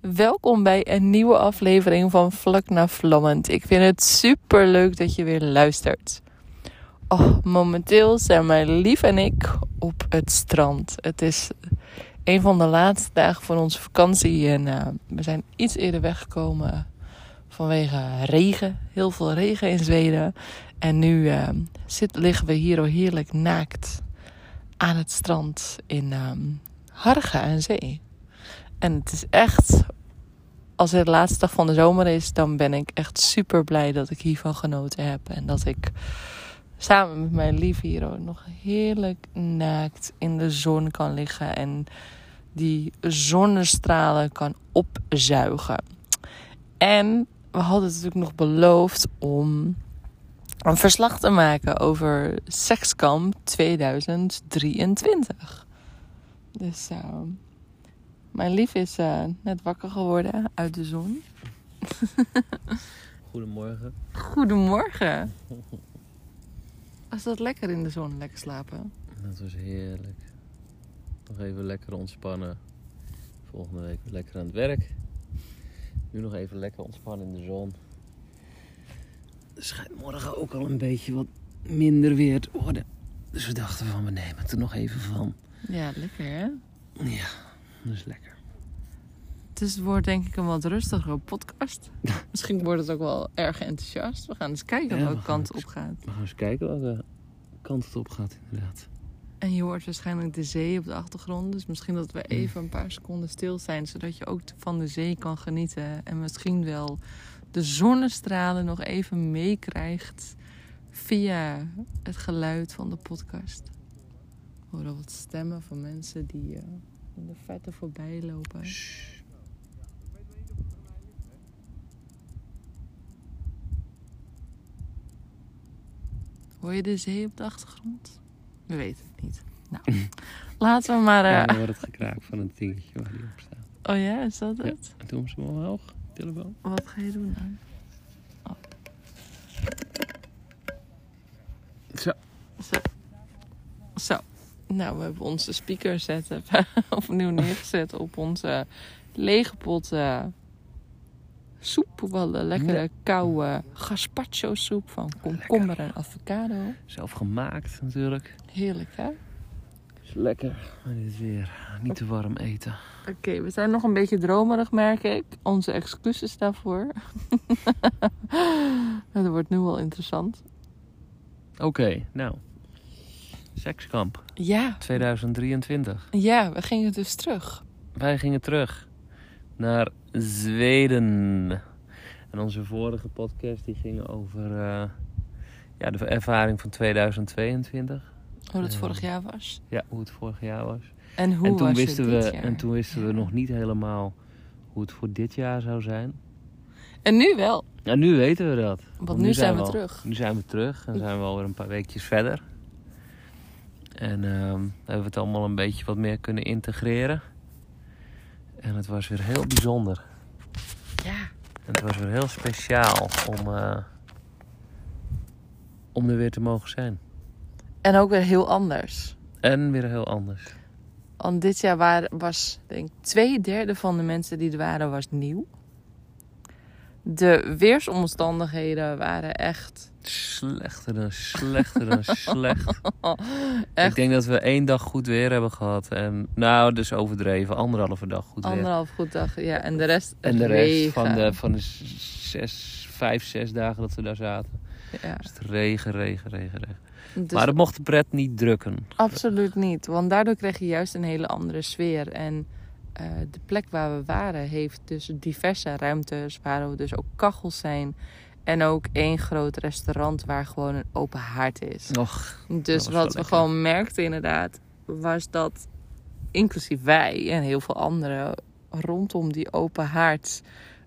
Welkom bij een nieuwe aflevering van Vlak naar Vlammend. Ik vind het super leuk dat je weer luistert. Oh, momenteel zijn mijn lief en ik op het strand. Het is een van de laatste dagen van onze vakantie en uh, we zijn iets eerder weggekomen vanwege regen. Heel veel regen in Zweden. En nu uh, zit, liggen we hier al heerlijk naakt aan het strand in Hargen aan Zee. En het is echt, als het de laatste dag van de zomer is, dan ben ik echt super blij dat ik hiervan genoten heb. En dat ik samen met mijn lief hier nog heerlijk naakt in de zon kan liggen. En die zonnestralen kan opzuigen. En we hadden natuurlijk nog beloofd om een verslag te maken over Sexkamp 2023. Dus uh, mijn lief is uh, net wakker geworden uit de zon. Goedemorgen. Goedemorgen. Was dat lekker in de zon, lekker slapen? Dat was heerlijk. Nog even lekker ontspannen. Volgende week weer lekker aan het werk. Nu nog even lekker ontspannen in de zon. Er schijnt morgen ook al een beetje wat minder weer te worden. Dus we dachten van, we nemen het er nog even van. Ja, lekker hè? Ja, dat is lekker. Dus het wordt denk ik een wat rustigere podcast. Misschien wordt het ook wel erg enthousiast. We gaan eens kijken Ja, welke we kant het op gaat. We gaan eens kijken welke kant het op gaat inderdaad. En je hoort waarschijnlijk de zee op de achtergrond. Dus misschien dat we even een paar seconden stil zijn. Zodat je ook van de zee kan genieten. En misschien wel de zonnestralen nog even meekrijgt. Via het geluid van de podcast. We horen wat stemmen van mensen die eh, in de vette voorbij lopen. Hoor je de zee op de achtergrond? We weten het niet. Nou, laten we maar... eh, Ja, dan wordt het gekraakt van een dingetje waar die op staat. Oh ja, is dat Ja. het? En toen ze hem omhoog, telefoon. Wat ga je doen dan? Zo. Zo. Zo. Nou, we hebben onze speaker zetten opnieuw neergezet op onze lege pot eh, soep. Wel een lekkere Ja. koude gazpacho soep van komkommer en avocado. Zelf gemaakt natuurlijk. Heerlijk hè? Is lekker. Maar dit is weer niet te warm eten. Oké, we zijn nog een beetje dromerig merk ik. Onze excuses daarvoor. Het wordt nu wel interessant. Oké, nou. Sekskamp Ja, 2023. ja, we gingen dus terug. Wij gingen terug naar Zweden. En onze vorige podcast die ging over eh, ja, de ervaring van 2022. Hoe het Ja. vorig jaar was. Ja, hoe het vorig jaar was. En hoe en toen was wisten, het dit we, jaar? en toen wisten we Ja. nog niet helemaal hoe het voor dit jaar zou zijn. En nu wel, En nu weten we dat. want nu, zijn we al- terug. Nu zijn we terug en zijn we alweer een paar weekjes verder. En ehm, hebben we het allemaal een beetje wat meer kunnen integreren. En het was weer heel bijzonder. Ja. En het was weer heel speciaal om, eh, om er weer te mogen zijn. En ook weer heel anders. En weer heel anders. Want dit jaar was, denk ik, twee derde van de mensen die er waren, was nieuw. De weersomstandigheden waren echt, Slechter dan slechter dan slecht. echt Ik denk dat we één dag goed weer hebben gehad. En nou, dus overdreven. Anderhalve dag goed weer. anderhalf goed dag. Ja, en de rest En de rest van de, van de zes, vijf, zes dagen dat we daar zaten. Ja, Was het regen, regen, regen, regen. dus maar dat mocht de pret niet drukken. Absoluut niet, want daardoor kreeg je juist een hele andere sfeer. En eh, de plek waar we waren heeft dus diverse ruimtes waar we dus ook kachels zijn. En ook één groot restaurant waar gewoon een open haard is. Och, Dus wat we lekker. gewoon merkten inderdaad, was dat inclusief wij en heel veel anderen rondom die open haard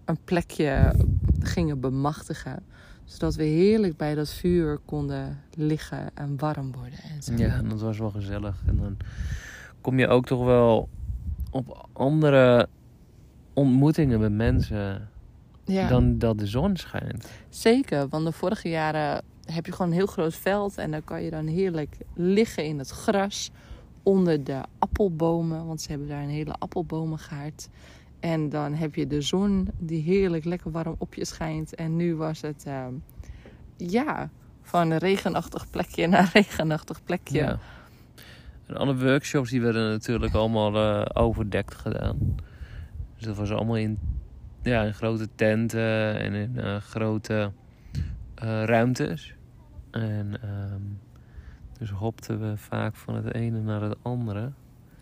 een plekje gingen bemachtigen. Zodat we heerlijk bij dat vuur konden liggen en warm worden. En zo. ja, en dat was wel gezellig. En dan kom je ook toch wel op andere ontmoetingen met mensen Ja. dan dat de zon schijnt. Zeker, want de vorige jaren heb je gewoon een heel groot veld en dan kan je dan heerlijk liggen in het gras onder de appelbomen, want ze hebben daar een hele appelbomengaard. En dan heb je de zon die heerlijk lekker warm op je schijnt. En nu was het, ehm, ja, van een regenachtig plekje naar een regenachtig plekje. Ja. En alle workshops die werden natuurlijk allemaal eh, overdekt gedaan. Dus dat was allemaal in, ja, in grote tenten en in eh, grote eh, ruimtes. En ehm, dus hopten we vaak van het ene naar het andere.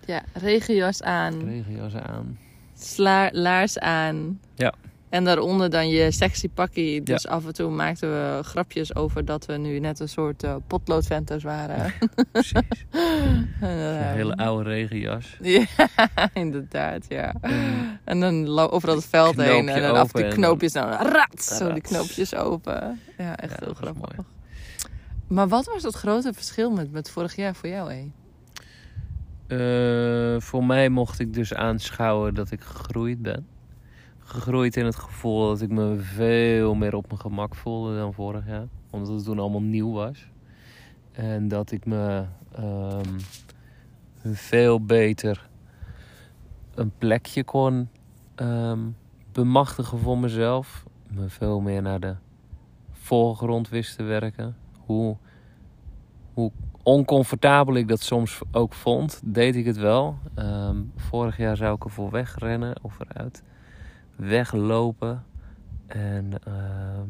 Ja, regenjas aan, Regenjassen aan. sla- laars aan. Ja. En daaronder dan je sexy pakkie. Dus af en toe maakten we grapjes over dat we nu net een soort eh, potloodventers waren. Precies. En, Een eh, hele oude regenjas. Ja, inderdaad, ja. En En dan over dat veld heen en dan af en knoopjes dan rat, zo die knoopjes open. Ja, echt Ja, heel grappig. mooi. Maar wat was het grote verschil met, met vorig jaar voor jou, hé? Eh, voor mij mocht ik dus aanschouwen dat ik gegroeid ben. Gegroeid in het gevoel dat ik me veel meer op mijn gemak voelde dan vorig jaar. Omdat het toen allemaal nieuw was. En dat ik me ehm, veel beter een plekje kon ehm, bemachtigen voor mezelf. Me veel meer naar de voorgrond wist te werken. Hoe, hoe oncomfortabel ik dat soms ook vond, deed ik het wel. Ehm, vorig jaar zou ik ervoor wegrennen of eruit weglopen. En ehm,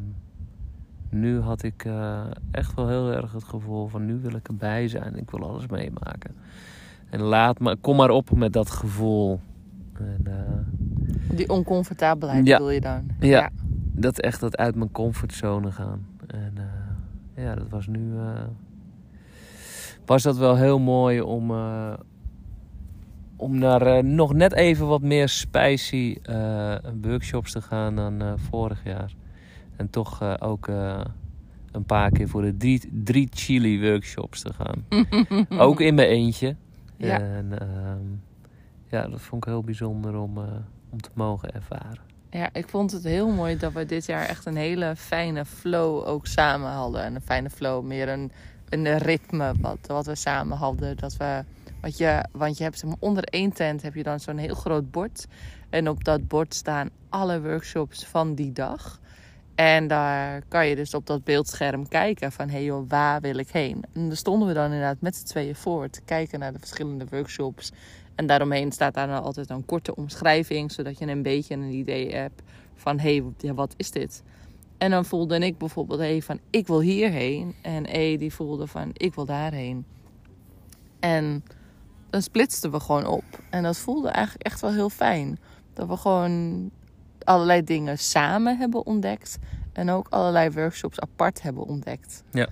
nu had ik eh, echt wel heel erg het gevoel van nu wil ik erbij zijn. Ik wil alles meemaken. En laat me, kom maar op met dat gevoel. En, eh, Die oncomfortabelheid Ja. bedoel je dan? Ja. dat echt dat uit mijn comfortzone gaan. En eh, ja, dat was nu. was dat wel heel mooi om. Om naar eh, nog net even wat meer spicy eh, workshops te gaan dan eh, vorig jaar. En toch ook een paar keer voor de drie, drie chili workshops te gaan. ook in mijn eentje. Ja. En ehm, ja, dat vond ik heel bijzonder om, om te mogen ervaren. Ja, ik vond het heel mooi dat we dit jaar echt een hele fijne flow ook samen hadden. En een fijne flow, meer een, een ritme wat, wat we samen hadden. Dat we, wat je, want je hebt onder één tent heb je dan zo'n heel groot bord. En op dat bord staan alle workshops van die dag. En daar kan je dus op dat beeldscherm kijken van... hé hey joh, waar wil ik heen? En daar stonden we dan inderdaad met z'n tweeën voor... te kijken naar de verschillende workshops. En daaromheen staat daar dan altijd een korte omschrijving... zodat je een beetje een idee hebt van... hé, hey, wat is dit? En dan voelde ik bijvoorbeeld hey, van... ik wil hierheen. En E die voelde van... ik wil daarheen. En dan splitsten we gewoon op. En dat voelde eigenlijk echt wel heel fijn. Dat we gewoon allerlei dingen samen hebben ontdekt. En ook allerlei workshops apart hebben ontdekt. Ja.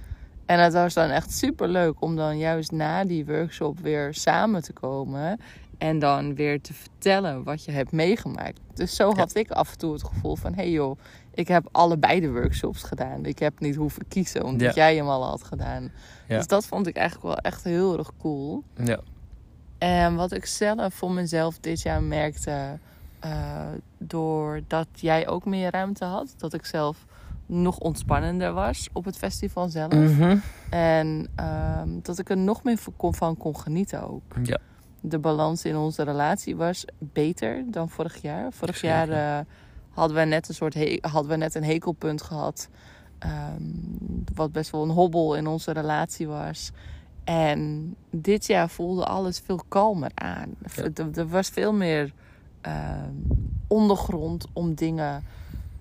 En het was dan echt super leuk om dan juist na die workshop weer samen te komen. En dan weer te vertellen wat je hebt meegemaakt. Dus zo had ik af en toe het gevoel van: hé hey joh, ik heb allebei de workshops gedaan. Ik heb niet hoeven kiezen omdat Ja. jij hem al had gedaan. Ja. Dus dat vond ik eigenlijk wel echt heel erg cool. Ja. En wat ik zelf voor mezelf dit jaar merkte, eh, doordat jij ook meer ruimte had, dat ik zelf nog ontspannender was op het festival zelf. Mhm. En ehm, dat ik er nog meer van kon, genieten ook. Ja. De balans in onze relatie was beter dan vorig jaar. Vorig jaar eh, hadden we net een soort hadden we net een hekelpunt gehad. ehm, wat best wel een hobbel in onze relatie was. En dit jaar voelde alles veel kalmer aan. Ja. Er, er was veel meer ehm, ondergrond om dingen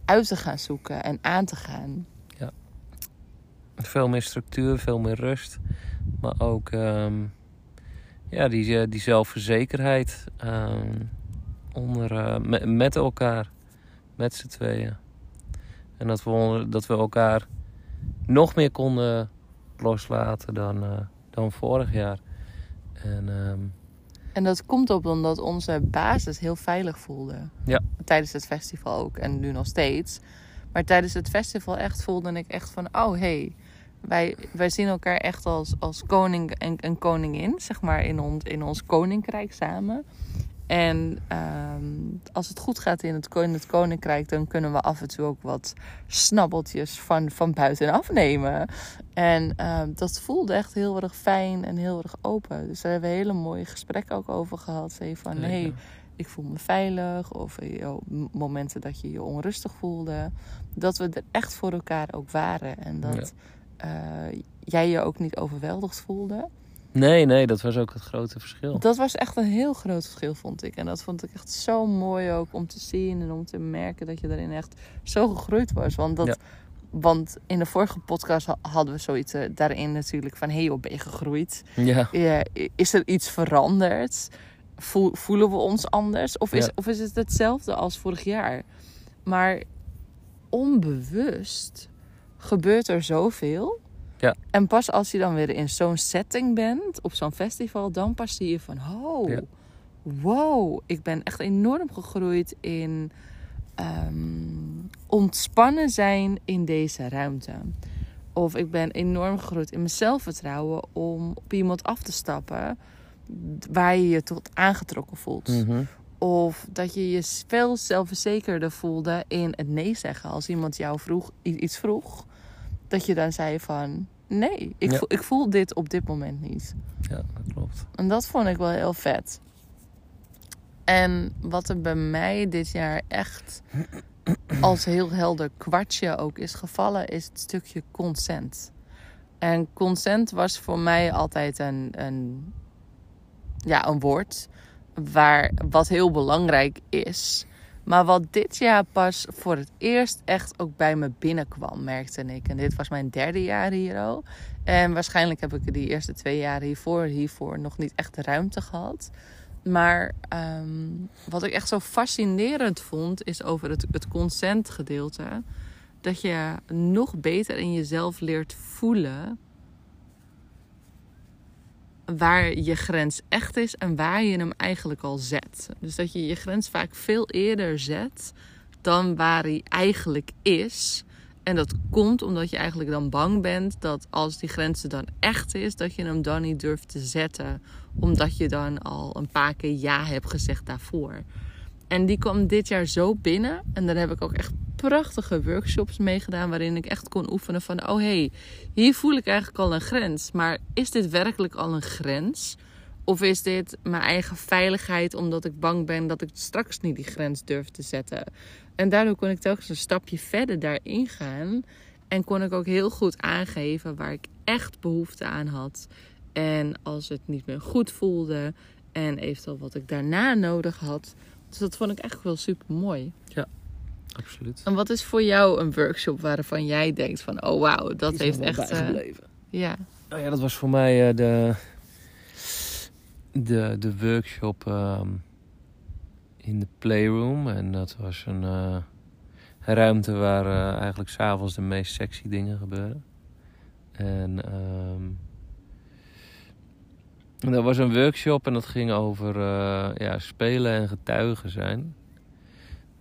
uit te gaan zoeken en aan te gaan. Veel meer structuur, veel meer rust. Maar ook ehm, ja, die, eh, die zelfverzekerheid ehm, onder, eh, me- met elkaar. Met z'n tweeën. En dat we, dat we elkaar nog meer konden loslaten dan, eh, dan vorig jaar. En ehm, En dat komt op omdat onze basis heel veilig voelde. Ja. Tijdens het festival ook en nu nog steeds. Maar tijdens het festival echt voelde ik echt van... Oh, hé, hey, wij, wij zien elkaar echt als, als koning en, en koningin. Zeg maar in ons, in ons koninkrijk samen. En ehm, als het goed gaat in het, ko- in het koninkrijk... dan kunnen we af en toe ook wat snabbeltjes van, van buitenaf nemen. En ehm, dat voelde echt heel erg fijn en heel erg open. Dus daar hebben we hele mooie gesprekken ook over gehad. Hey, van, hey, ik voel me veilig. Of eh, momenten dat je je onrustig voelde. Dat we er echt voor elkaar ook waren. En dat eh, jij je ook niet overweldigd voelde. Nee, nee, dat was ook het grote verschil. Dat was echt een heel groot verschil, vond ik. En dat vond ik echt zo mooi ook om te zien en om te merken dat je daarin echt zo gegroeid was. Want, dat, want in de vorige podcast hadden we zoiets uh, daarin natuurlijk van... hé, hey, ben je gegroeid? Ja. is er iets veranderd? voelen we ons anders? Of is, of is het hetzelfde als vorig jaar? Maar onbewust gebeurt er zoveel ja. En pas als je dan weer in zo'n setting bent, op zo'n festival, dan pas zie je van, oh, wow, ik ben echt enorm gegroeid in um, ontspannen zijn in deze ruimte. Of ik ben enorm gegroeid in mijn zelfvertrouwen om op iemand af te stappen waar je je tot aangetrokken voelt. Mhm. Of dat je je veel zelfverzekerder voelde in het nee zeggen. Als iemand jou vroeg, iets vroeg dat je dan zei van... Nee, ik, voel, ik voel dit op dit moment niet. Ja, dat klopt. En dat vond ik wel heel vet. En wat er bij mij dit jaar echt als heel helder kwartje ook is gevallen, is het stukje consent. En consent was voor mij altijd een, een, ja, een woord waar, wat heel belangrijk is. Maar wat dit jaar pas voor het eerst echt ook bij me binnenkwam, merkte ik. En dit was mijn derde jaar hier al. En waarschijnlijk heb ik die eerste twee jaar hiervoor, hiervoor nog niet echt de ruimte gehad. Maar ehm, wat ik echt zo fascinerend vond, is over het, het consent gedeelte. Dat je nog beter in jezelf leert voelen waar je grens echt is en waar je hem eigenlijk al zet. Dus dat je je grens vaak veel eerder zet dan waar hij eigenlijk is. En dat komt omdat je eigenlijk dan bang bent dat als die grens er dan echt is, dat je hem dan niet durft te zetten. Omdat je dan al een paar keer ja hebt gezegd daarvoor. En die kwam dit jaar zo binnen. En daar heb ik ook echt prachtige workshops mee gedaan. Waarin ik echt kon oefenen van: oh hey, hier voel ik eigenlijk al een grens. Maar is dit werkelijk al een grens? Of is dit mijn eigen veiligheid omdat ik bang ben dat ik straks niet die grens durf te zetten? En daardoor kon ik telkens een stapje verder daarin gaan. En kon ik ook heel goed aangeven waar ik echt behoefte aan had. En als het niet meer goed voelde. En eventueel wat ik daarna nodig had. Dus dat vond ik echt wel super mooi. Ja, absoluut. En wat is voor jou een workshop waarvan jij denkt van, oh wauw, dat heeft echt... Eh, bijgebleven. Uh, ja. Nou ja, dat was voor mij uh, de, de, de workshop uh, in de playroom. En dat was een uh, ruimte waar eigenlijk s'avonds de meest sexy dingen gebeuren. En... Um, dat was een workshop en dat ging over uh, ja, spelen en getuigen zijn.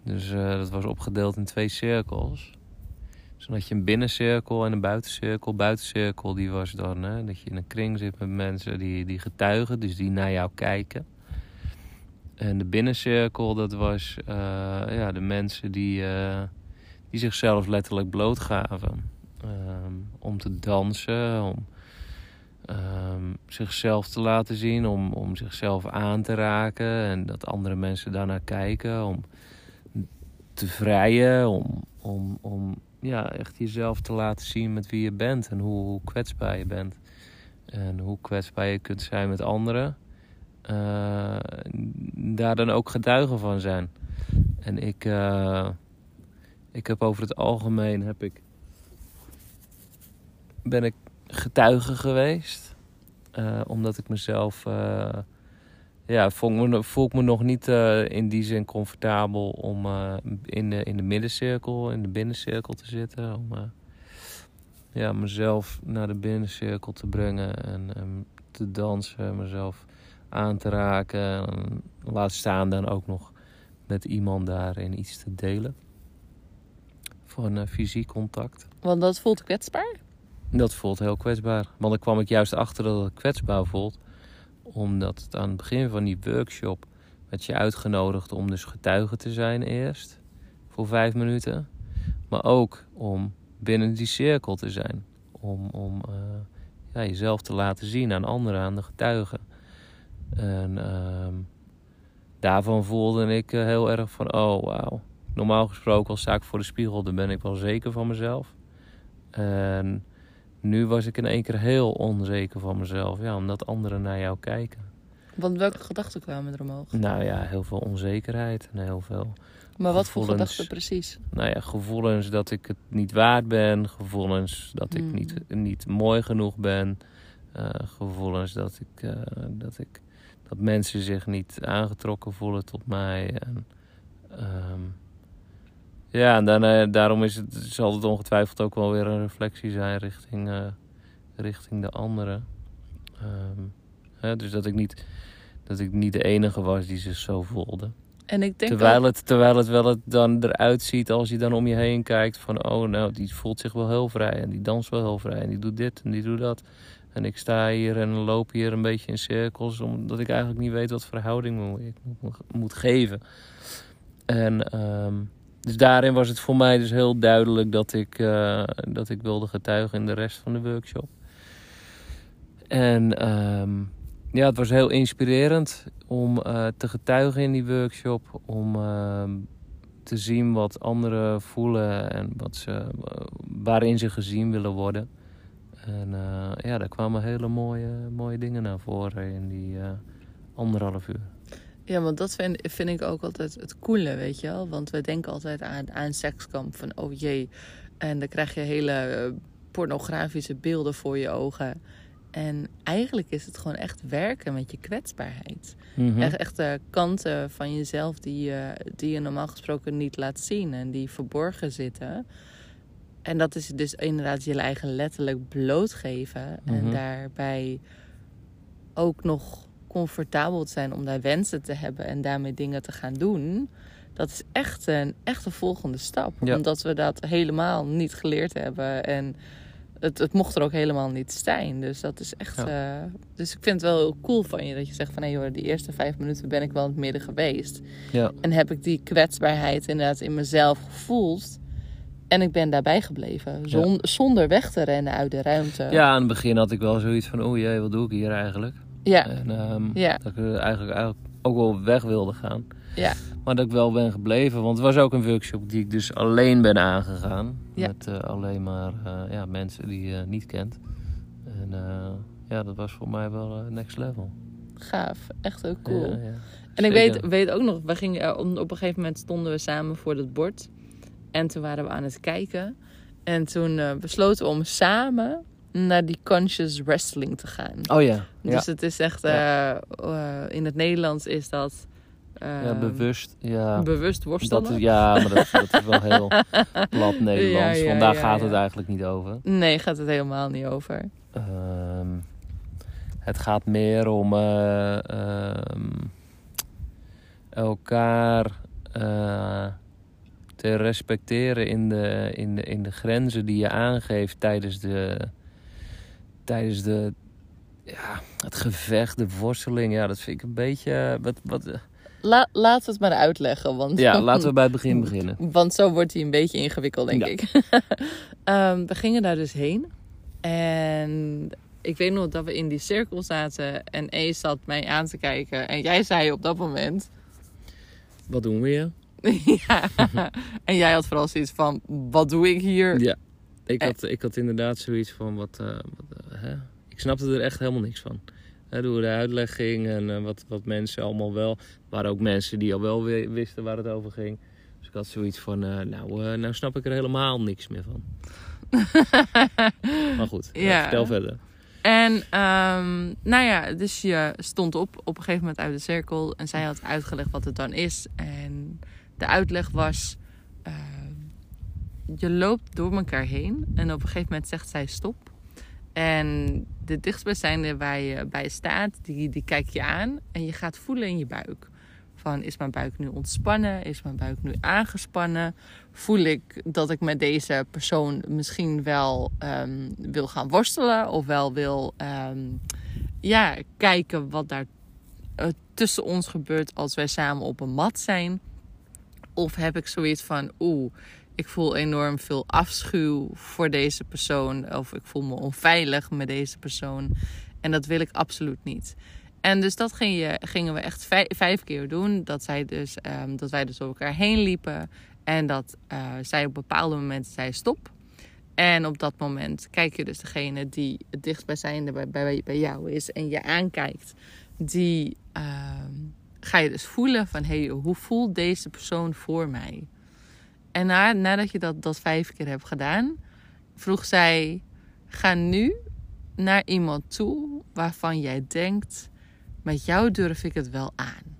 Dus uh, dat was opgedeeld in twee cirkels. Dus had je een binnencirkel en een buitencirkel. Buitencirkel die was dan hè, dat je in een kring zit met mensen die, die getuigen, dus die naar jou kijken. En de binnencirkel, dat was uh, ja, de mensen die, die zichzelf letterlijk blootgaven. Um, om te dansen, om um, zichzelf te laten zien, om, om zichzelf aan te raken en dat andere mensen daarnaar kijken, om te vrijen, om, om, om ja, echt jezelf te laten zien met wie je bent en hoe, hoe kwetsbaar je bent. En hoe kwetsbaar je kunt zijn met anderen. Uh, daar dan ook getuigen van zijn. En ik, uh, ik heb over het algemeen heb ik, ben ik getuige geweest. Uh, omdat ik mezelf. Ja, voel, me, voel ik me nog niet uh, in die zin comfortabel om in, de, in de middencirkel, in de binnencirkel te zitten. Om ja, mezelf naar de binnencirkel te brengen en, en te dansen, mezelf aan te raken. En laat staan dan ook nog met iemand daarin iets te delen. Voor een fysiek contact. Want dat voelt kwetsbaar? Dat voelt heel kwetsbaar. Want dan kwam ik juist achter dat het kwetsbaar voelt. Omdat het aan het begin van die workshop werd je uitgenodigd om dus getuige te zijn eerst. Voor vijf minuten. Maar ook om binnen die cirkel te zijn. Om, om uh, ja, jezelf te laten zien aan anderen, aan de getuigen. En uh, daarvan voelde ik eh, heel erg van, oh wauw. Normaal gesproken als ik voor de spiegel, dan ben ik wel zeker van mezelf. En nu was ik in één keer heel onzeker van mezelf. Ja, omdat anderen naar jou kijken. Want welke gedachten kwamen er omhoog? Nou ja, heel veel onzekerheid en heel veel Maar wat voor gedachten precies? nou ja, gevoelens dat ik het niet waard ben. Gevoelens dat ik Mm. niet, niet mooi genoeg ben. eh, gevoelens dat ik, eh, dat ik dat mensen zich niet aangetrokken voelen tot mij. En, ehm, ja, en daarna, daarom is het, zal het ongetwijfeld ook wel weer een reflectie zijn richting, eh, richting de anderen. Ehm, hè, dus dat ik, niet, dat ik niet de enige was die zich zo voelde. En ik denk Terwijl ook- het, terwijl het wel het dan eruit ziet als je dan om je heen kijkt van oh nou die voelt zich wel heel vrij en die danst wel heel vrij en die doet dit en die doet dat. En ik sta hier en loop hier een beetje in cirkels omdat ik eigenlijk niet weet wat verhouding ik moet, moet geven. En ehm, dus daarin was het voor mij dus heel duidelijk dat ik, eh, dat ik wilde getuigen in de rest van de workshop. En ehm, ja, het was heel inspirerend om eh, te getuigen in die workshop. Om ehm, te zien wat anderen voelen en wat ze, eh, waarin ze gezien willen worden. En ja, daar kwamen hele mooie, mooie dingen naar voren in die anderhalf uur. Ja, want dat vind, vind ik ook altijd het coole, weet je wel. Want we denken altijd aan, aan sekskamp van oh jee. En dan krijg je hele eh, pornografische beelden voor je ogen. En eigenlijk is het gewoon echt werken met je kwetsbaarheid. Mhm. Echt, echt de kanten van jezelf die je, die je normaal gesproken niet laat zien en die verborgen zitten. En dat is dus inderdaad je eigen letterlijk blootgeven. Mhm. En daarbij ook nog comfortabel te zijn om daar wensen te hebben en daarmee dingen te gaan doen. Dat is echt een, echt een volgende stap. Ja. Omdat we dat helemaal niet geleerd hebben. En het, het mocht er ook helemaal niet zijn. Dus dat is echt. eh, dus ik vind het wel heel cool van je dat je zegt van hé joh, die eerste vijf minuten ben ik wel in het midden geweest. Ja. En heb ik die kwetsbaarheid inderdaad in mezelf gevoeld. En ik ben daarbij gebleven. Zon- Zonder weg te rennen uit de ruimte. ja, aan het begin had ik wel zoiets van, oh jee, wat doe ik hier eigenlijk? Ja, En ehm, Ja. dat ik eigenlijk, eigenlijk ook wel weg wilde gaan. Ja. Maar dat ik wel ben gebleven. Want het was ook een workshop die ik dus alleen ben aangegaan. Ja. Met eh, alleen maar eh, ja, mensen die je niet kent. En eh, ja, dat was voor mij wel next level. gaaf. Echt heel cool. Ja, ja. En ik weet, weet ook nog, we gingen, op een gegeven moment stonden we samen voor dat bord. En toen waren we aan het kijken. En toen besloten we om samen naar die conscious wrestling te gaan. Oh ja. Ja, Dus het is echt, eh, eh, in het Nederlands is dat eh, ja bewust. Ja. bewust worstelen. Dat is, ja, maar dat, dat is wel heel plat Nederlands. Ja, want daar gaat het eigenlijk niet over. Nee, gaat het helemaal niet over. Ehm, het gaat meer om eh, ehm, elkaar te respecteren in de, in, de, in de grenzen die je aangeeft tijdens de, tijdens de ja, het gevecht, de worsteling. Ja, dat vind ik een beetje. Wat, wat, La, laten we het maar uitleggen. Want, ja, laten we bij het begin beginnen. Want zo wordt hij een beetje ingewikkeld, denk Ja. ik. Ehm, we gingen daar dus heen. En ik weet nog dat we in die cirkel zaten. En E zat mij aan te kijken. En jij zei op dat moment... Wat doen we hier? ja. En jij had vooral zoiets van... Wat doe ik hier? Ja, ik Eh. had, ik had inderdaad zoiets van wat. eh, wat eh, hè? Ik snapte er echt helemaal niks van. Hè, hoe de uitleg ging en wat, wat mensen allemaal wel. Er waren ook mensen die al wel wi- wisten waar het over ging. Dus ik had zoiets van, nou, nou snap ik er helemaal niks meer van. maar goed, Ja. vertel verder. En ehm, nou ja, dus je stond op op een gegeven moment uit de cirkel. En zij had uitgelegd wat het dan is. En de uitleg was... ehm, je loopt door elkaar heen. En op een gegeven moment zegt zij stop. En de dichtstbijzijnde waar je bij staat, die, die kijk je aan. En je gaat voelen in je buik. Van, is mijn buik nu ontspannen? Is mijn buik nu aangespannen? Voel ik dat ik met deze persoon misschien wel ehm, wil gaan worstelen? Of wel wil ehm, ja, kijken wat daar eh, tussen ons gebeurt als wij samen op een mat zijn? Of heb ik zoiets van, oeh, ik voel enorm veel afschuw voor deze persoon. Of ik voel me onveilig met deze persoon. En dat wil ik absoluut niet. En dus dat gingen we echt vijf, vijf keer doen. Dat, zij dus, ehm, dat wij dus door elkaar heen liepen. En dat eh, zij op bepaalde momenten zei stop. En op dat moment kijk je dus degene die het dichtstbijzijnde bij, bij, bij jou is. En je aankijkt. Die ehm, ga je dus voelen van... Hé, hey, hoe voelt deze persoon voor mij? En na, nadat je dat, dat vijf keer hebt gedaan... Vroeg zij... Ga nu naar iemand toe waarvan jij denkt met jou durf ik het wel aan.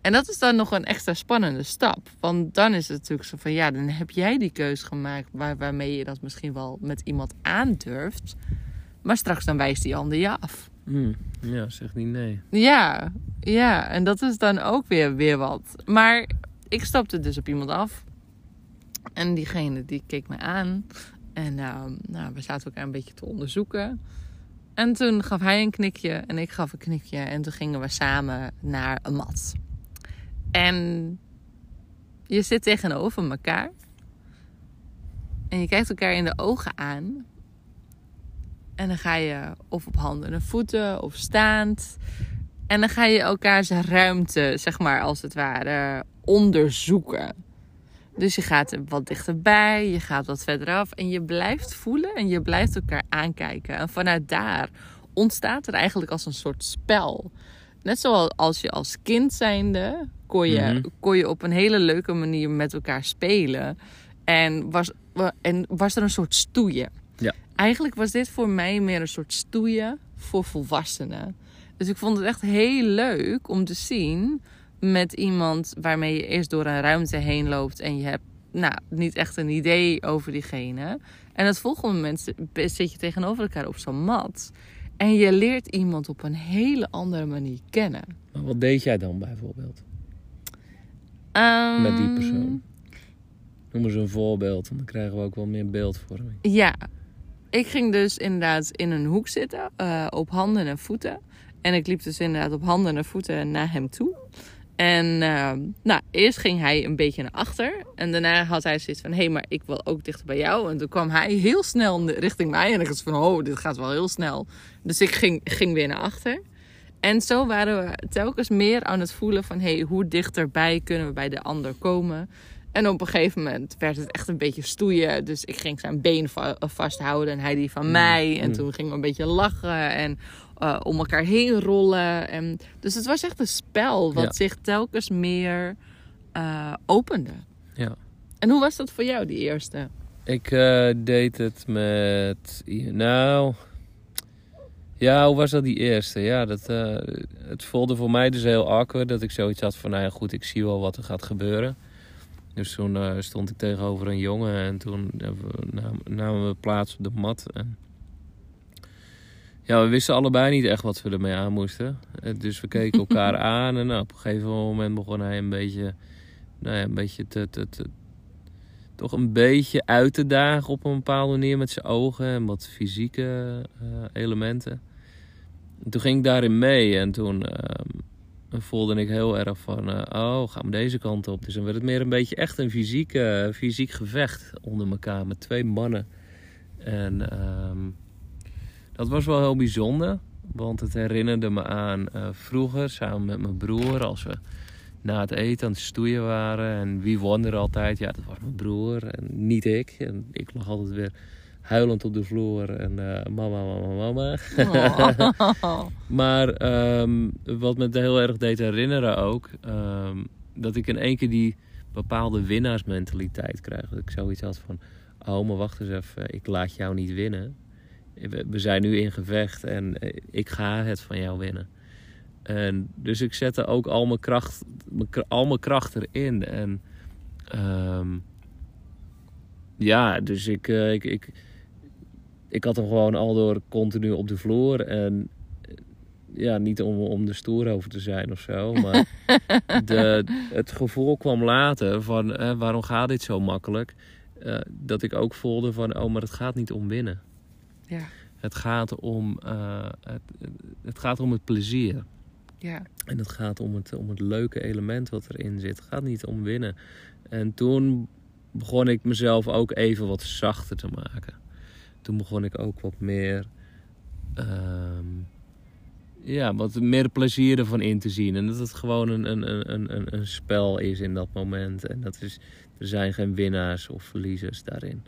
En dat is dan nog een extra spannende stap. Want dan is het natuurlijk zo van ja, dan heb jij die keus gemaakt waar, waarmee je dat misschien wel met iemand aandurft. Maar straks dan wijst die ander je af. Hmm, ja, zeg niet nee. Ja, ja, en dat is dan ook weer, weer wat. Maar ik stapte dus op iemand af. En diegene die keek me aan. En uh, nou, we zaten elkaar een beetje te onderzoeken. En toen gaf hij een knikje en ik gaf een knikje. En toen gingen we samen naar een mat. En je zit tegenover elkaar. En je kijkt elkaar in de ogen aan. En dan ga je of op handen en voeten of staand. En dan ga je elkaars ruimte, zeg maar, als het ware, onderzoeken. Dus je gaat er wat dichterbij, je gaat wat verder af en je blijft voelen en je blijft elkaar aankijken. En vanuit daar ontstaat er eigenlijk als een soort spel. Net zoals als je als kind zijnde kon je, Mhm. kon je op een hele leuke manier met elkaar spelen. En was, en was er een soort stoeien. Ja. Eigenlijk was dit voor mij meer een soort stoeien voor volwassenen. Dus ik vond het echt heel leuk om te zien met iemand waarmee je eerst door een ruimte heen loopt en je hebt nou, niet echt een idee over diegene. En het volgende moment zit- je tegenover elkaar op zo'n mat. En je leert iemand op een hele andere manier kennen. Maar wat deed jij dan bijvoorbeeld Ehm, met die persoon? Noem eens een voorbeeld, want dan krijgen we ook wel meer beeldvorming. Ja, ik ging dus inderdaad in een hoek zitten, eh, op handen en voeten. En ik liep dus inderdaad op handen en voeten naar hem toe. En ehm, nou, eerst ging hij een beetje naar achter. En daarna had hij zoiets van, hé, hey, maar ik wil ook dichter bij jou. En toen kwam hij heel snel richting mij. En ik was van, oh, dit gaat wel heel snel. Dus ik ging, ging weer naar achter. En zo waren we telkens meer aan het voelen van... hé, hey, hoe dichterbij kunnen we bij de ander komen? En op een gegeven moment werd het echt een beetje stoeien. Dus ik ging zijn been va- vasthouden en hij die van mij. En Mm. toen gingen we een beetje lachen en eh, om elkaar heen rollen. En, dus het was echt een spel wat Ja. zich telkens meer eh, opende. Ja. En hoe was dat voor jou, die eerste? Ik eh, deed het met. Nou. Ja, hoe was dat die eerste? Ja, dat, het voelde voor mij dus heel awkward dat ik zoiets had van, nou ja, goed, ik zie wel wat er gaat gebeuren. Dus toen stond ik tegenover een jongen en toen namen we plaats op de mat. En ja, we wisten allebei niet echt wat we ermee aan moesten. Eh, Dus we keken elkaar aan en nou, op een gegeven moment begon hij een beetje, nou ja, een beetje te, te, te, toch een beetje uit te dagen op een bepaalde manier met zijn ogen en wat fysieke eh, elementen. En toen ging ik daarin mee en toen ehm, voelde ik heel erg van, eh, oh, gaan we deze kant op. Dus dan werd het meer een beetje echt een fysiek, fysiek gevecht onder elkaar met twee mannen. En ehm, dat was wel heel bijzonder, want het herinnerde me aan eh, vroeger samen met mijn broer als we na het eten aan het stoeien waren. En wie won er altijd? Ja, dat was mijn broer en niet ik. En ik lag altijd weer huilend op de vloer en eh, mama, mama, mama. Oh. Maar ehm, wat me heel erg deed herinneren ook, ehm, dat ik in één keer die bepaalde winnaarsmentaliteit krijg. Dat ik zoiets had van, oh maar wacht eens even, ik laat jou niet winnen. We zijn nu in gevecht en eh, ik ga het van jou winnen. En dus ik zette ook al mijn kracht, al mijn kracht erin. En ehm, ja, dus ik, eh, ik, ik, ik had hem gewoon al door continu op de vloer. En eh, ja, niet om, om de stoer over te zijn of zo. Maar de, het gevoel kwam later van eh, waarom gaat dit zo makkelijk? Dat ik ook voelde van, oh, maar het gaat niet om winnen. Ja, Het gaat om, eh, het, het gaat om het plezier. ja. En het gaat om het, om het leuke element wat erin zit. Het gaat niet om winnen. En toen begon ik mezelf ook even wat zachter te maken. Toen begon ik ook wat meer. ehm, ja, wat meer plezier ervan in te zien. En dat het gewoon een, een, een, een, een spel is in dat moment. En dat is, er zijn geen winnaars of verliezers daarin.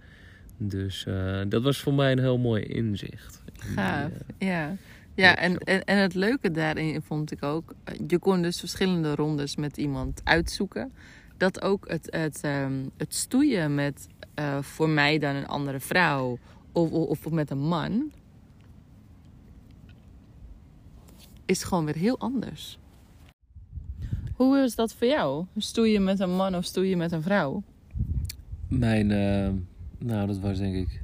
Dus uh, dat was voor mij een heel mooi inzicht. In Gaaf, die, uh, ja. Ja, en, en, en het leuke daarin vond ik ook... Je kon dus verschillende rondes met iemand uitzoeken. Dat ook het, het, um, het stoeien met uh, voor mij dan een andere vrouw... Of, of, of met een man... is gewoon weer heel anders. Hoe is dat voor jou? Stoeien met een man of stoeien met een vrouw? Mijn, uh, nou dat was denk ik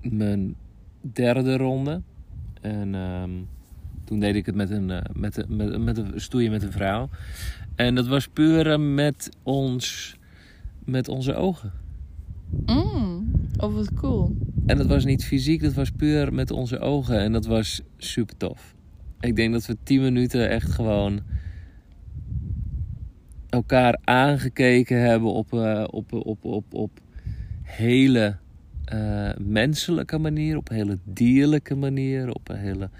mijn derde ronde. En um, toen deed ik het met een, uh, met, een, met, met een stoeien met een vrouw. En dat was puur met ons, met onze ogen. Mm, oh wat cool. En dat was niet fysiek, dat was puur met onze ogen. En dat was super tof. Ik denk dat we tien minuten echt gewoon elkaar aangekeken hebben op, uh, op, op, op, op hele uh, menselijke manier, op een hele dierlijke manier, op een hele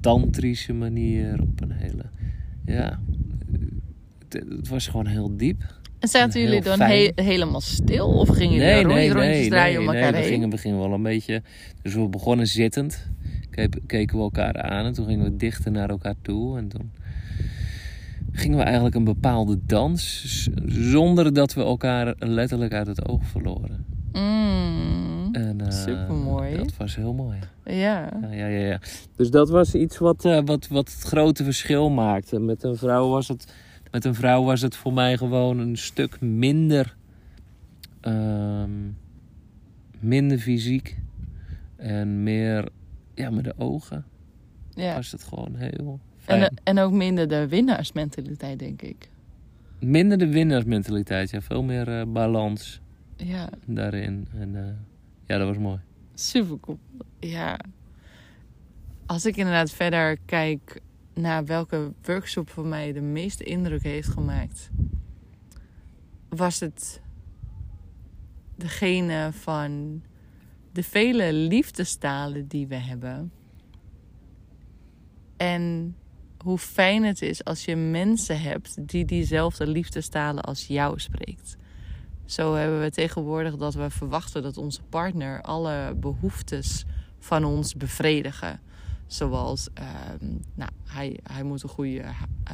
tantrische manier, op een hele. Ja, het, het was gewoon heel diep. En zaten jullie dan he helemaal stil? Of gingen jullie nee, rond, nee, rondjes nee, draaien om elkaar nee, we heen? gingen, we gingen wel een beetje. Dus we begonnen zittend. Keken we elkaar aan en toen gingen we dichter naar elkaar toe. En toen gingen we eigenlijk een bepaalde dans. Zonder dat we elkaar letterlijk uit het oog verloren. Mm, En, uh, Supermooi. Dat was heel mooi. ja. Ja, ja, ja, ja. Dus dat was iets wat, uh, wat, wat het grote verschil maakte. Met een vrouw was het, met een vrouw was het voor mij gewoon een stuk minder, um, minder fysiek. En meer ja, met de ogen ja. was het gewoon heel En, en ook minder de winnaarsmentaliteit, denk ik. Minder de winnaarsmentaliteit, ja. Veel meer uh, balans Ja, daarin. En uh, ja, dat was mooi. super cool. Ja. Als ik inderdaad verder kijk naar welke workshop voor mij de meeste indruk heeft gemaakt, was het degene van de vele liefdestalen die we hebben. En hoe fijn het is als je mensen hebt die diezelfde liefdestalen als jou spreekt. Zo hebben we tegenwoordig dat we verwachten dat onze partner alle behoeftes van ons bevredigen. Zoals, uh, nou, hij, hij moet een goede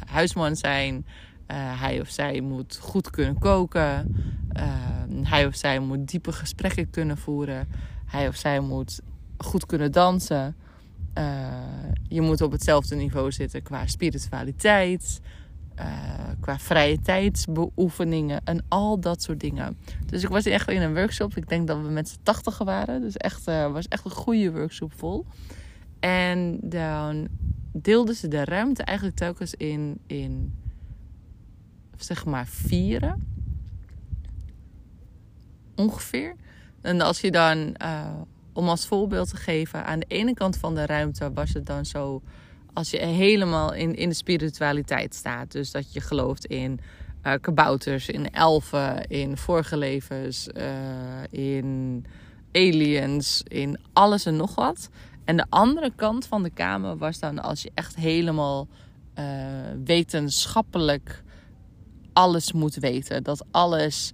huisman zijn. Uh, hij of zij moet goed kunnen koken. Uh, hij of zij moet diepe gesprekken kunnen voeren. Hij of zij moet goed kunnen dansen. Uh, je moet op hetzelfde niveau zitten qua spiritualiteit. Uh, qua vrije tijdsbeoefeningen en al dat soort dingen. Dus ik was echt in een workshop. Ik denk dat we met z'n tachtigen waren. Dus echt uh, was echt een goede workshop vol. En dan deelden ze de ruimte eigenlijk telkens in, in zeg maar vieren. Ongeveer. En als je dan, om als voorbeeld te geven, aan de ene kant van de ruimte was het dan zo als je helemaal in, in de spiritualiteit staat. Dus dat je gelooft in uh, kabouters, in elfen, in vorige levens, uh, in aliens, in alles en nog wat. En de andere kant van de kamer was dan als je echt helemaal uh, wetenschappelijk alles moet weten. Dat alles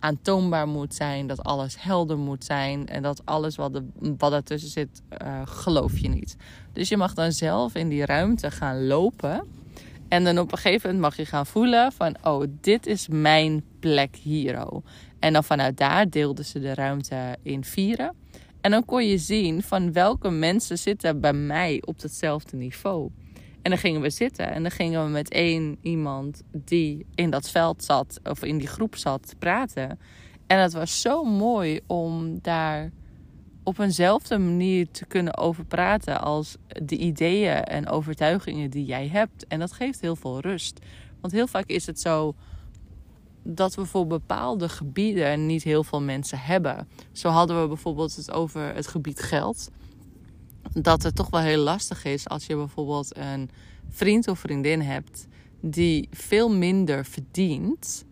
aantoonbaar moet zijn, dat alles helder moet zijn en dat alles wat, er, wat ertussen zit, uh, geloof je niet. Dus je mag dan zelf in die ruimte gaan lopen en dan op een gegeven moment mag je gaan voelen van, oh, dit is mijn plek hier. Oh. En dan vanuit daar deelden ze de ruimte in vieren. En dan kon je zien van welke mensen zitten bij mij op hetzelfde niveau. En dan gingen we zitten en dan gingen we met één iemand die in dat veld zat of in die groep zat praten. En het was zo mooi om daar op eenzelfde manier te kunnen over praten als de ideeën en overtuigingen die jij hebt. En dat geeft heel veel rust. Want heel vaak is het zo dat we voor bepaalde gebieden niet heel veel mensen hebben. Zo hadden we bijvoorbeeld het over het gebied geld dat het toch wel heel lastig is als je bijvoorbeeld een vriend of vriendin hebt die veel minder verdient.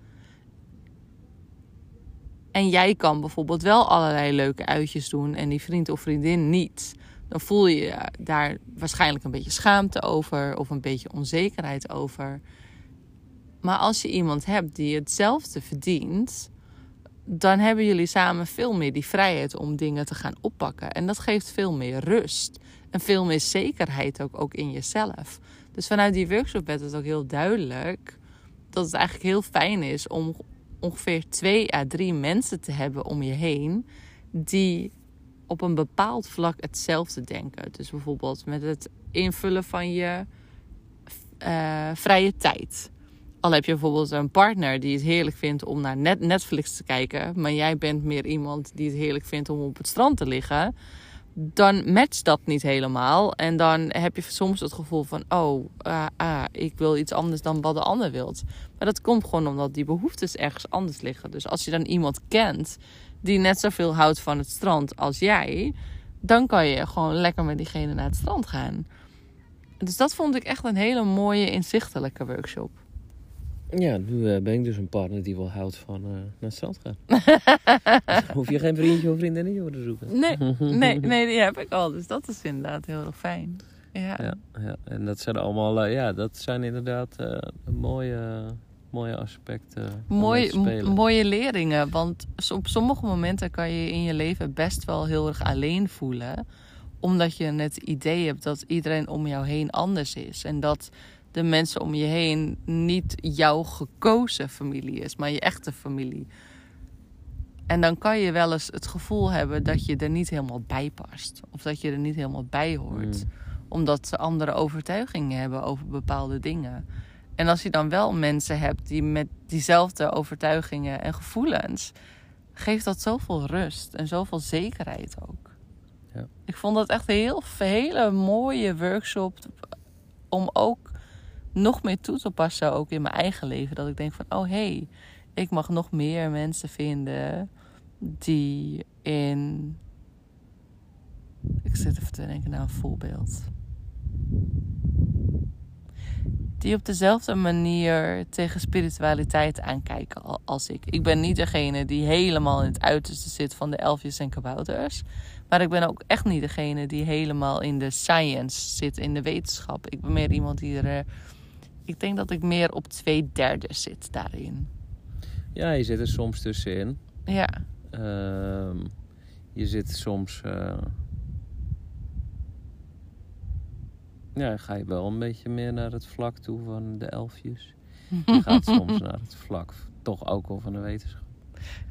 En jij kan bijvoorbeeld wel allerlei leuke uitjes doen en die vriend of vriendin niet. dan voel je daar waarschijnlijk een beetje schaamte over of een beetje onzekerheid over. Maar als je iemand hebt die hetzelfde verdient, dan hebben jullie samen veel meer die vrijheid om dingen te gaan oppakken. En dat geeft veel meer rust en veel meer zekerheid ook, ook in jezelf. Dus vanuit die workshop werd het ook heel duidelijk dat het eigenlijk heel fijn is om ongeveer twee à drie mensen te hebben om je heen die op een bepaald vlak hetzelfde denken. Dus bijvoorbeeld met het invullen van je uh, vrije tijd. Al heb je bijvoorbeeld een partner die het heerlijk vindt om naar Netflix te kijken, maar jij bent meer iemand die het heerlijk vindt om op het strand te liggen, dan matcht dat niet helemaal. En dan heb je soms het gevoel van: oh, uh, uh, ik wil iets anders dan wat de ander wilt. Maar dat komt gewoon omdat die behoeftes ergens anders liggen. Dus als je dan iemand kent die net zoveel houdt van het strand als jij, dan kan je gewoon lekker met diegene naar het strand gaan. Dus dat vond ik echt een hele mooie, inzichtelijke workshop. Ja, nu eh, ben ik dus een partner die wel houdt van uh, naar het strand gaan. hoef je geen vriendje of vriendinnetje voor te zoeken. Nee, nee, nee, die heb ik al. Dus dat is inderdaad heel erg fijn. Ja. Ja, ja. en dat zijn allemaal, uh, ja, dat zijn inderdaad mooie, mooie aspecten. Mooie, mooie leringen. Want op sommige momenten kan je in je leven best wel heel erg alleen voelen. Omdat je het idee hebt dat iedereen om jou heen anders is. En dat de mensen om je heen niet jouw gekozen familie is, maar je echte familie. En dan kan je wel eens het gevoel hebben dat je er niet helemaal bij past. Of dat je er niet helemaal bij hoort. Mm. Omdat ze andere overtuigingen hebben over bepaalde dingen. En als je dan wel mensen hebt die met diezelfde overtuigingen en gevoelens, geeft dat zoveel rust en zoveel zekerheid ook. Ja. Ik vond dat echt een heel, hele mooie workshop om ook nog meer toe te passen ook in mijn eigen leven. Dat ik denk van, oh hey, ik mag nog meer mensen vinden die in... Ik zit even te denken naar een voorbeeld. Die op dezelfde manier tegen spiritualiteit aankijken als ik. Ik ben niet degene die helemaal in het uiterste zit van de elfjes en kabouters. Maar ik ben ook echt niet degene die helemaal in de science zit, in de wetenschap. Ik ben meer iemand die er ik denk dat ik meer op twee derde zit daarin. Ja, je zit er soms tussenin. Ja. Uh, je zit soms. Uh... Ja, ga je wel een beetje meer naar het vlak toe van de elfjes. Je gaat soms naar het vlak, toch ook wel van de wetenschap.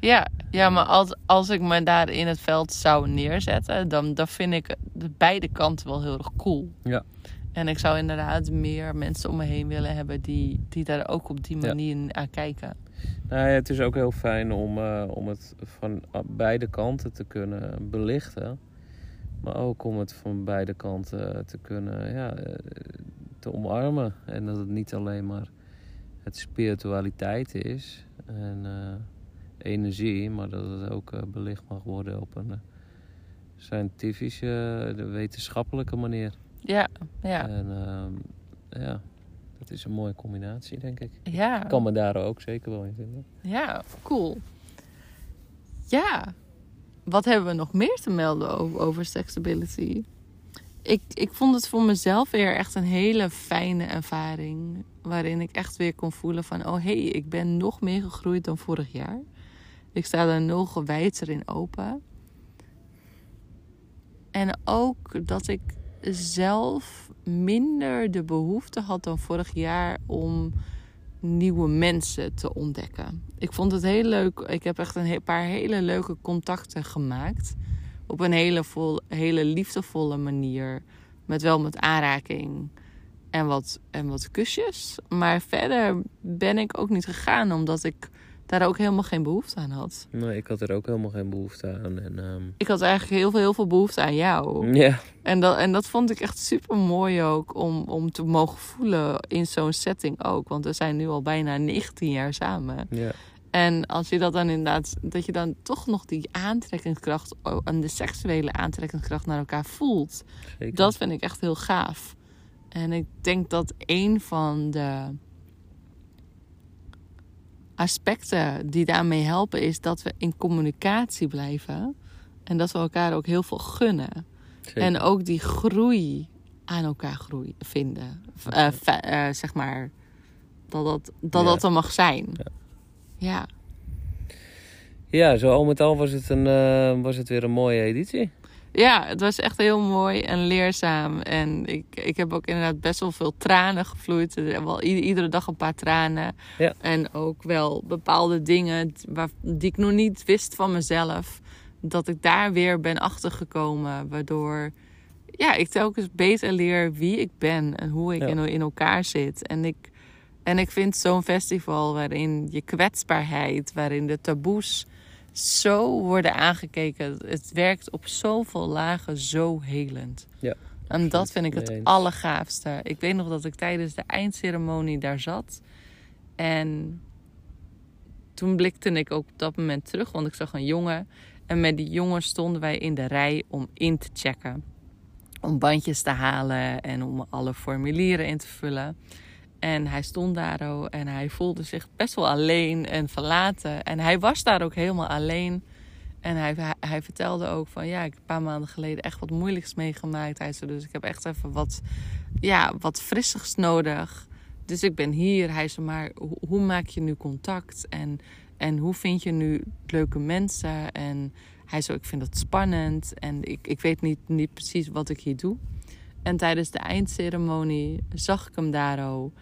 Ja, ja maar als, als ik me daar in het veld zou neerzetten, dan, dan vind ik de beide kanten wel heel erg cool. Ja. En ik zou inderdaad meer mensen om me heen willen hebben die, die daar ook op die manier naar kijken. Nou ja, het is ook heel fijn om, uh, om het van beide kanten te kunnen belichten. Maar ook om het van beide kanten te kunnen ja, eh, te omarmen. En dat het niet alleen maar het spiritualiteit is en uh, energie, maar dat het ook uh, belicht mag worden op een scientifische, de wetenschappelijke manier. Ja, ja. En uh, ja, dat is een mooie combinatie, denk ik. Ja. Ik kan me daar ook zeker wel in vinden. Ja, cool. Ja, wat hebben we nog meer te melden over, over sexability? Ik, ik vond het voor mezelf weer echt een hele fijne ervaring. Waarin ik echt weer kon voelen van... oh hé, hey, ik ben nog meer gegroeid dan vorig jaar. Ik sta daar nog gewijdser in open. En ook dat ik zelf minder de behoefte had dan vorig jaar om nieuwe mensen te ontdekken. Ik vond het heel leuk. Ik heb echt een paar hele leuke contacten gemaakt. Op een hele, vol, hele liefdevolle manier. Met wel met aanraking en wat, en wat kusjes. Maar verder ben ik ook niet gegaan omdat ik daar ook helemaal geen behoefte aan had. Nee, ik had er ook helemaal geen behoefte aan. En, ehm, Ik had eigenlijk heel veel, heel veel behoefte aan jou. Ja. En dat, en dat vond ik echt super mooi ook om, om te mogen voelen in zo'n setting ook. Want we zijn nu al bijna 19 jaar samen. Ja. En als je dat dan inderdaad, dat je dan toch nog die aantrekkingskracht en de seksuele aantrekkingskracht naar elkaar voelt. Zeker. Dat vind ik echt heel gaaf. En ik denk dat een van de aspecten die daarmee helpen is dat we in communicatie blijven. En dat we elkaar ook heel veel gunnen. Zeker. En ook die groei aan elkaar groeien, vinden. Eh, eh, zeg maar, dat dat, dat, Ja. dat er mag zijn. Ja. ja. Ja, zo al met al was het, een, eh, was het weer een mooie editie. Ja, het was echt heel mooi en leerzaam. En ik, ik heb ook inderdaad best wel veel tranen gevloeid. Wel iedere dag een paar tranen. Ja. En ook wel bepaalde dingen waar, die ik nog niet wist van mezelf. Dat ik daar weer ben achtergekomen. Waardoor ja, ik telkens beter leer wie ik ben en hoe ik Ja. in, in elkaar zit. En ik, en ik vind zo'n festival waarin je kwetsbaarheid, waarin de taboes zo worden aangekeken. Het werkt op zoveel lagen zo helend. Ja, En dat vind ik het allergaafste. Ik weet nog dat ik tijdens de eindceremonie daar zat. En toen blikte ik ook op dat moment terug, want ik zag een jongen. En met die jongen stonden wij in de rij om in te checken. Om bandjes te halen en om alle formulieren in te vullen. En hij stond daar ook en hij voelde zich best wel alleen en verlaten. En hij was daar ook helemaal alleen. En hij, hij, vertelde ook van ja, ik heb een paar maanden geleden echt wat moeilijks meegemaakt. Hij zei dus ik heb echt even wat, ja, wat frissigs nodig. Dus ik ben hier. Hij zei maar hoe, maak je nu contact? En, en hoe vind je nu leuke mensen? En hij zei ik vind het spannend. En ik, ik weet niet, niet precies wat ik hier doe. En tijdens de eindceremonie zag ik hem daar ook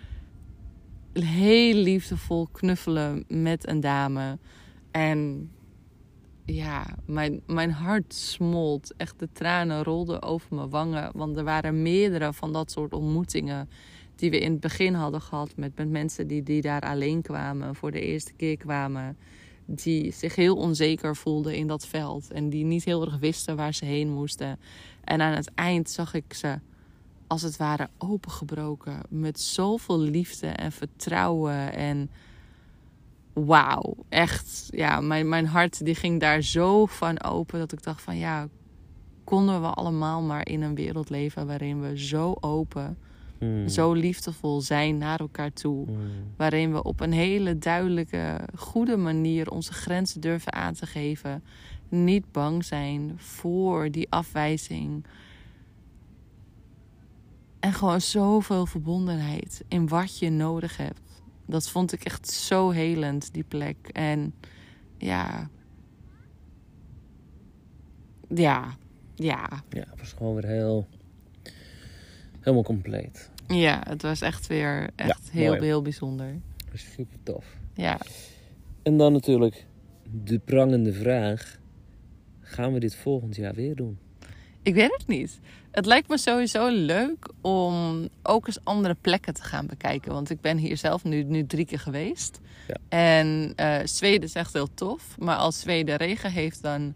heel liefdevol knuffelen met een dame. En ja, mijn, mijn hart smolt. Echt de tranen rolden over mijn wangen. Want er waren meerdere van dat soort ontmoetingen die we in het begin hadden gehad met, met mensen die, die daar alleen kwamen, voor de eerste keer kwamen. Die zich heel onzeker voelden in dat veld en die niet heel erg wisten waar ze heen moesten. En aan het eind zag ik ze als het ware opengebroken met zoveel liefde en vertrouwen en wauw, echt, ja, mijn, mijn hart die ging daar zo van open dat ik dacht van ja, konden we allemaal maar in een wereld leven waarin we zo open, Hmm. zo liefdevol zijn naar elkaar toe. Hmm. Waarin we op een hele duidelijke, goede manier onze grenzen durven aan te geven. Niet bang zijn voor die afwijzing. En gewoon zoveel verbondenheid in wat je nodig hebt. Dat vond ik echt zo helend, die plek. En ja. Ja. Ja. Ja, het was gewoon weer heel... Helemaal compleet. Ja, het was echt weer echt heel, mooi. heel bijzonder. Dat was super tof. Ja. En dan natuurlijk de prangende vraag. Gaan we dit volgend jaar weer doen? Ik weet het niet. Het lijkt me sowieso leuk om ook eens andere plekken te gaan bekijken. Want ik ben hier zelf nu, nu drie keer geweest. Ja. En eh, Zweden is echt heel tof. Maar als Zweden regen heeft, dan...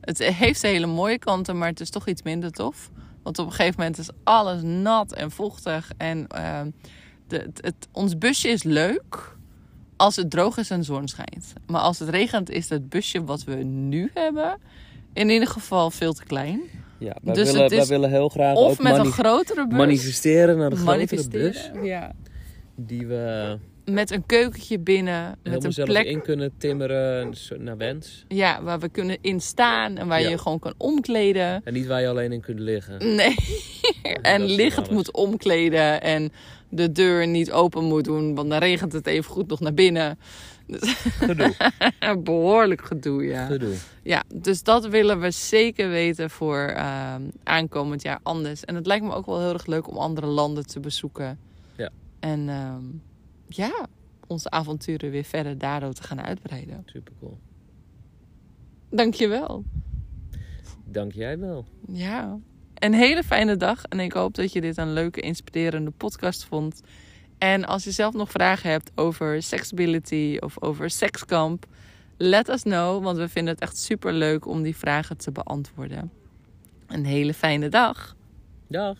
Het heeft hele mooie kanten, maar het is toch iets minder tof. Want op een gegeven moment is alles nat en vochtig. En eh, de, het, het- ons busje is leuk als het droog is en zon schijnt. Maar als het regent, is het busje wat we nu hebben... in ieder geval veel te klein. Ja, wij, Dus willen, is wij willen heel graag Of ook met een grotere bus. manifesteren naar de grotere bus. Ja. Die we Met een keukentje binnen. Met een zelf plek in kunnen timmeren naar wens. ja, waar we kunnen in staan. En waar Ja. je gewoon kan omkleden. En niet waar je alleen in kunt liggen. Nee. en liggend alles. moet omkleden. En de deur niet open moet doen. Want dan regent het even goed nog naar binnen. Dus Gedoe. behoorlijk gedoe, ja. Gedoe. Ja, dus dat willen we zeker weten voor ehm, aankomend jaar anders. En het lijkt me ook wel heel erg leuk om andere landen te bezoeken. Ja. En ehm, ja, onze avonturen weer verder daardoor te gaan uitbreiden. Super cool. Dankjewel. Dank jij wel. Ja. Een hele fijne dag. En ik hoop dat je dit een leuke, inspirerende podcast vond. En als je zelf nog vragen hebt over sexability of over sekskamp, let us know. Want we vinden het echt super leuk om die vragen te beantwoorden. Een hele fijne dag. Dag.